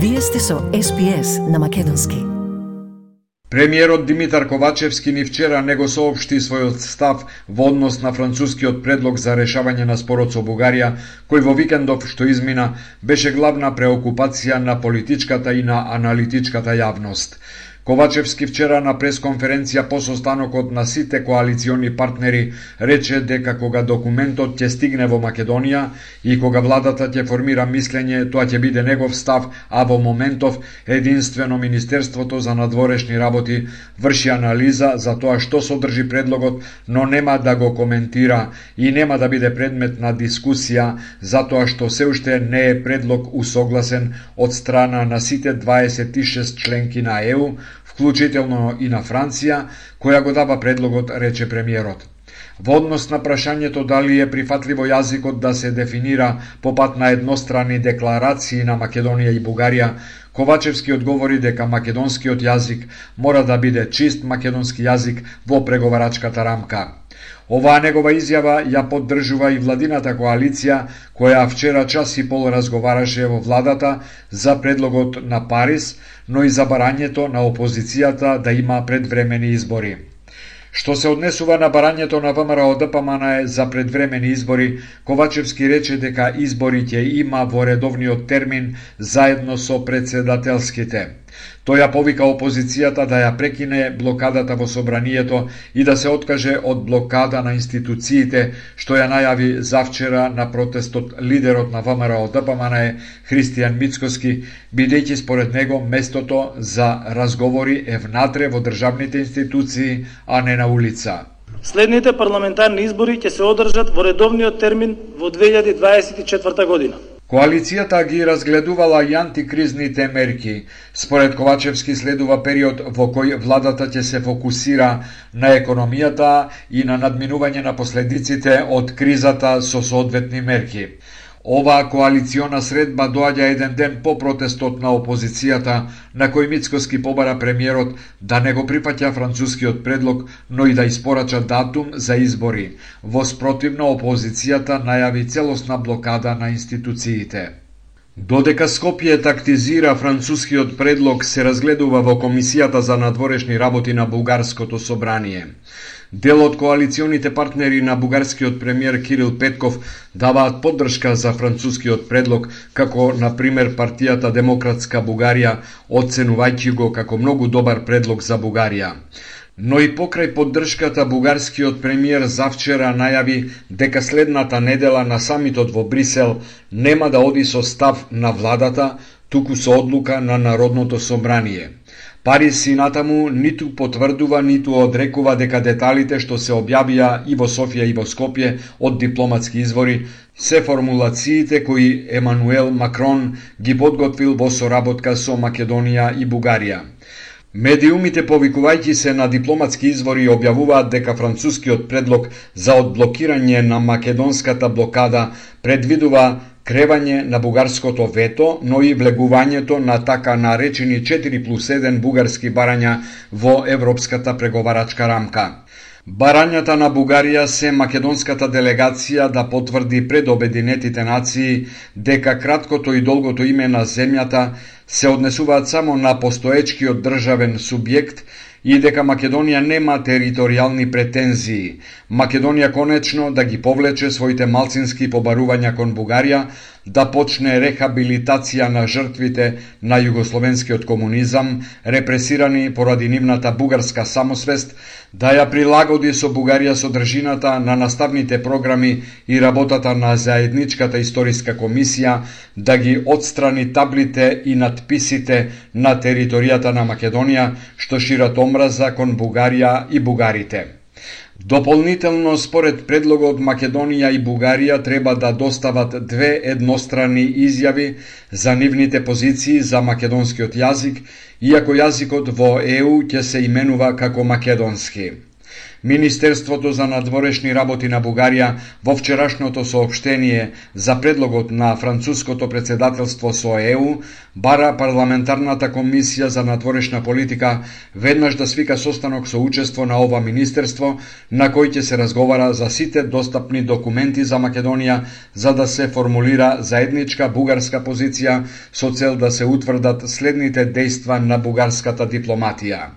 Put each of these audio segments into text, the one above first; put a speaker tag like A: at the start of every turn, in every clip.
A: Вие сте со СПС на Македонски.
B: Премиерот Димитар Ковачевски ни вчера него соопшти својот став во однос на францускиот предлог за решавање на спорот со Бугарија, кој во викендов што измина беше главна преокупација на политичката и на аналитичката јавност. Ковачевски вчера на пресконференција по состанокот на сите коалициони партнери рече дека кога документот ќе стигне во Македонија и кога владата ќе формира мислење, тоа ќе биде негов став, а во моментов единствено Министерството за надворешни работи врши анализа за тоа што содржи предлогот, но нема да го коментира и нема да биде предмет на дискусија затоа што се уште не е предлог усогласен од страна на сите 26 членки на ЕУ, вклучително и на Франција, која го дава предлогот, рече премиерот. Во однос на прашањето дали е прифатливо јазикот да се дефинира по пат на еднострани декларации на Македонија и Бугарија, Ковачевски одговори дека македонскиот јазик мора да биде чист македонски јазик во преговарачката рамка. Оваа негова изјава ја поддржува и владината коалиција, која вчера час и пол разговараше во владата за предлогот на Парис, но и за барањето на опозицијата да има предвремени избори. Што се однесува на барањето на ВМРО ДПМН за предвремени избори, Ковачевски рече дека избори ќе има во редовниот термин заедно со председателските. Тој ја повика опозицијата да ја прекине блокадата во собранието и да се откаже од блокада на институциите, што ја најави завчера на протестот лидерот на ВМРО ДПМН Христијан Мицкоски, бидејќи според него местото за разговори е внатре во државните институции, а не на улица.
C: Следните парламентарни избори ќе се одржат во редовниот термин во 2024 година.
B: Коалицијата ги разгледувала и антикризните мерки. Според Ковачевски следува период во кој владата ќе се фокусира на економијата и на надминување на последиците од кризата со соодветни мерки. Оваа коалициона средба доаѓа еден ден по протестот на опозицијата, на кој Мицкоски побара премиерот да не го припаќа францускиот предлог, но и да испорача датум за избори. Во спротивно опозицијата најави целосна блокада на институциите. Додека Скопје тактизира францускиот предлог се разгледува во Комисијата за надворешни работи на Бугарското собрание. Дел од коалиционите партнери на бугарскиот премиер Кирил Петков даваат поддршка за францускиот предлог, како на пример партијата Демократска Бугарија, оценувајќи го како многу добар предлог за Бугарија. Но и покрај поддршката бугарскиот премиер завчера најави дека следната недела на самитот во Брисел нема да оди со став на владата, туку со одлука на Народното собрание. Парис и натаму ниту потврдува, ниту одрекува дека деталите што се објавија и во Софија и во Скопје од дипломатски извори се формулациите кои Емануел Макрон ги подготвил во соработка со Македонија и Бугарија. Медиумите повикувајќи се на дипломатски извори објавуваат дека францускиот предлог за одблокирање на македонската блокада предвидува кревање на бугарското вето, но и влегувањето на така наречени 4 плюс 1 бугарски барања во европската преговарачка рамка. Барањата на Бугарија се македонската делегација да потврди пред Обединетите нации дека краткото и долгото име на земјата се однесуваат само на постоечкиот државен субјект и дека Македонија нема територијални претензии. Македонија конечно да ги повлече своите малцински побарувања кон Бугарија, да почне рехабилитација на жртвите на југословенскиот комунизам, репресирани поради нивната бугарска самосвест, да ја прилагоди со Бугарија содржината на наставните програми и работата на заедничката историска комисија, да ги отстрани таблите и надписите на територијата на Македонија, што шират омраза кон Бугарија и бугарите. Дополнително, според предлогот Македонија и Бугарија треба да достават две едностранни изјави за нивните позиции за македонскиот јазик, иако јазикот во ЕУ ќе се именува како македонски. Министерството за надворешни работи на Бугарија во вчерашното соопштение за предлогот на француското председателство со ЕУ бара парламентарната комисија за надворешна политика веднаш да свика состанок со учество на ова министерство на кој ќе се разговара за сите достапни документи за Македонија за да се формулира заедничка бугарска позиција со цел да се утврдат следните дејства на бугарската дипломатија.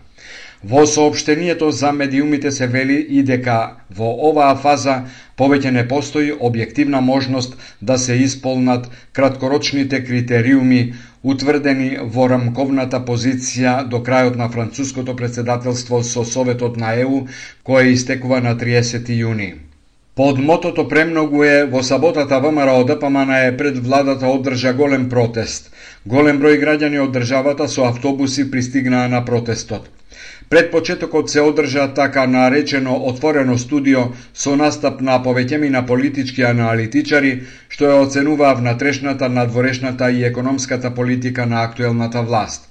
B: Во сообштението за медиумите се вели и дека во оваа фаза повеќе не постои објективна можност да се исполнат краткорочните критериуми утврдени во рамковната позиција до крајот на француското председателство со Советот на ЕУ, кое истекува на 30 јуни. Под мотото премногу е во саботата ВМРО ДПМН е пред владата одржа голем протест. Голем број граѓани од државата со автобуси пристигнаа на протестот. Пред почетокот се одржа така наречено отворено студио со настап на повеќемина политички аналитичари што ја оценуваа внатрешната, надворешната и економската политика на актуелната власт.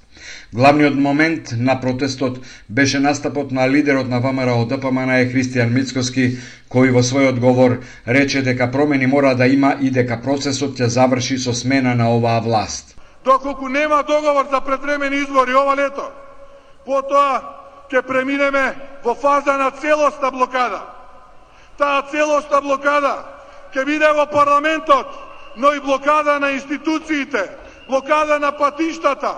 B: Главниот момент на протестот беше настапот на лидерот на ВМРО ДПМН е Христијан Мицкоски, кој во својот говор рече дека промени мора да има и дека процесот ќе заврши со смена на оваа власт.
D: Доколку нема договор за предвремени избори ова лето, потоа ќе преминеме во фаза на целосна блокада. Таа целосна блокада ќе биде во парламентот, но и блокада на институциите, блокада на патиштата,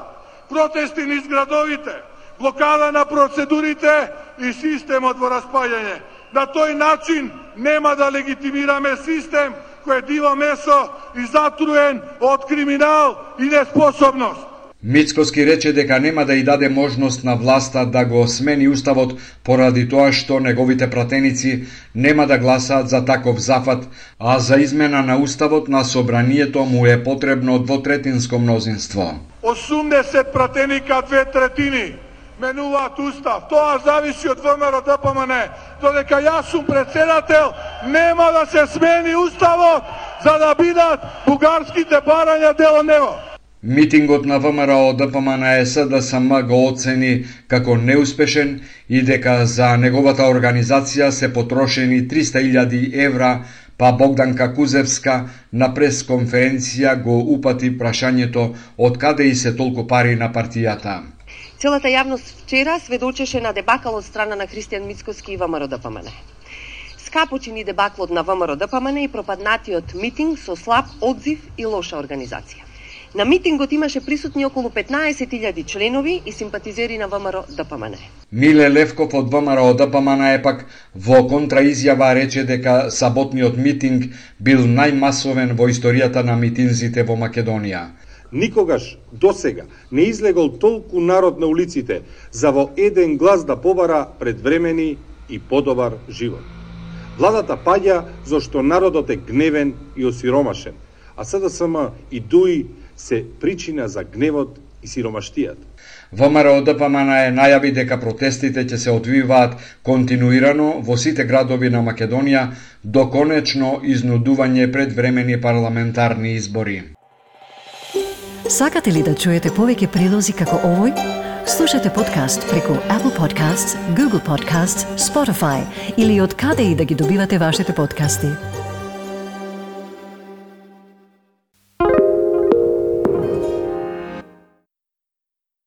D: протести низ градовите, блокада на процедурите и системот во распаѓање. На тој начин нема да легитимираме систем кој е диво месо и затруен од криминал и неспособност.
B: Мицкоски рече дека нема да ја даде можност на власта да го смени уставот поради тоа што неговите пратеници нема да гласаат за таков зафат, а за измена на уставот на собранието му е потребно двотретинско мнозинство.
D: 80 пратеника, две третини менуваат устав. Тоа зависи од ВМРО ДПМН. Додека јас сум председател, нема да се смени уставот за да бидат бугарските барања дел од него.
B: Митингот на ВМРО ДПМН СДСМ да го оцени како неуспешен и дека за неговата организација се потрошени 300.000 евра, па Богданка Кузевска на пресконференција го упати прашањето од каде и се толку пари на партијата.
E: Целата јавност вчера сведочеше на дебакал од страна на Христијан Мицкоски и ВМРО ДПМН. Скапочини дебаклот на ВМРО ДПМН и пропаднатиот митинг со слаб одзив и лоша организација. На митингот имаше присутни околу 15.000 членови и симпатизери на ВМРО ДПМН.
B: Миле Левков од ВМРО ДПМН е пак во контраизјава рече дека саботниот митинг бил најмасовен во историјата на митинзите во Македонија.
F: Никогаш до сега не излегол толку народ на улиците за во еден глас да побара предвремени и подобар живот. Владата паѓа зашто народот е гневен и осиромашен, а СДСМ и ДУИ се причина за гневот и сиромаштијата.
B: ВМРО ДПМН е најави дека протестите ќе се одвиваат континуирано во сите градови на Македонија до конечно изнудување пред времени парламентарни избори.
A: Сакате ли да чуете повеќе прилози како овој? Слушате подкаст преку Apple Podcasts, Google Podcasts, Spotify или од каде и да ги добивате вашите подкасти.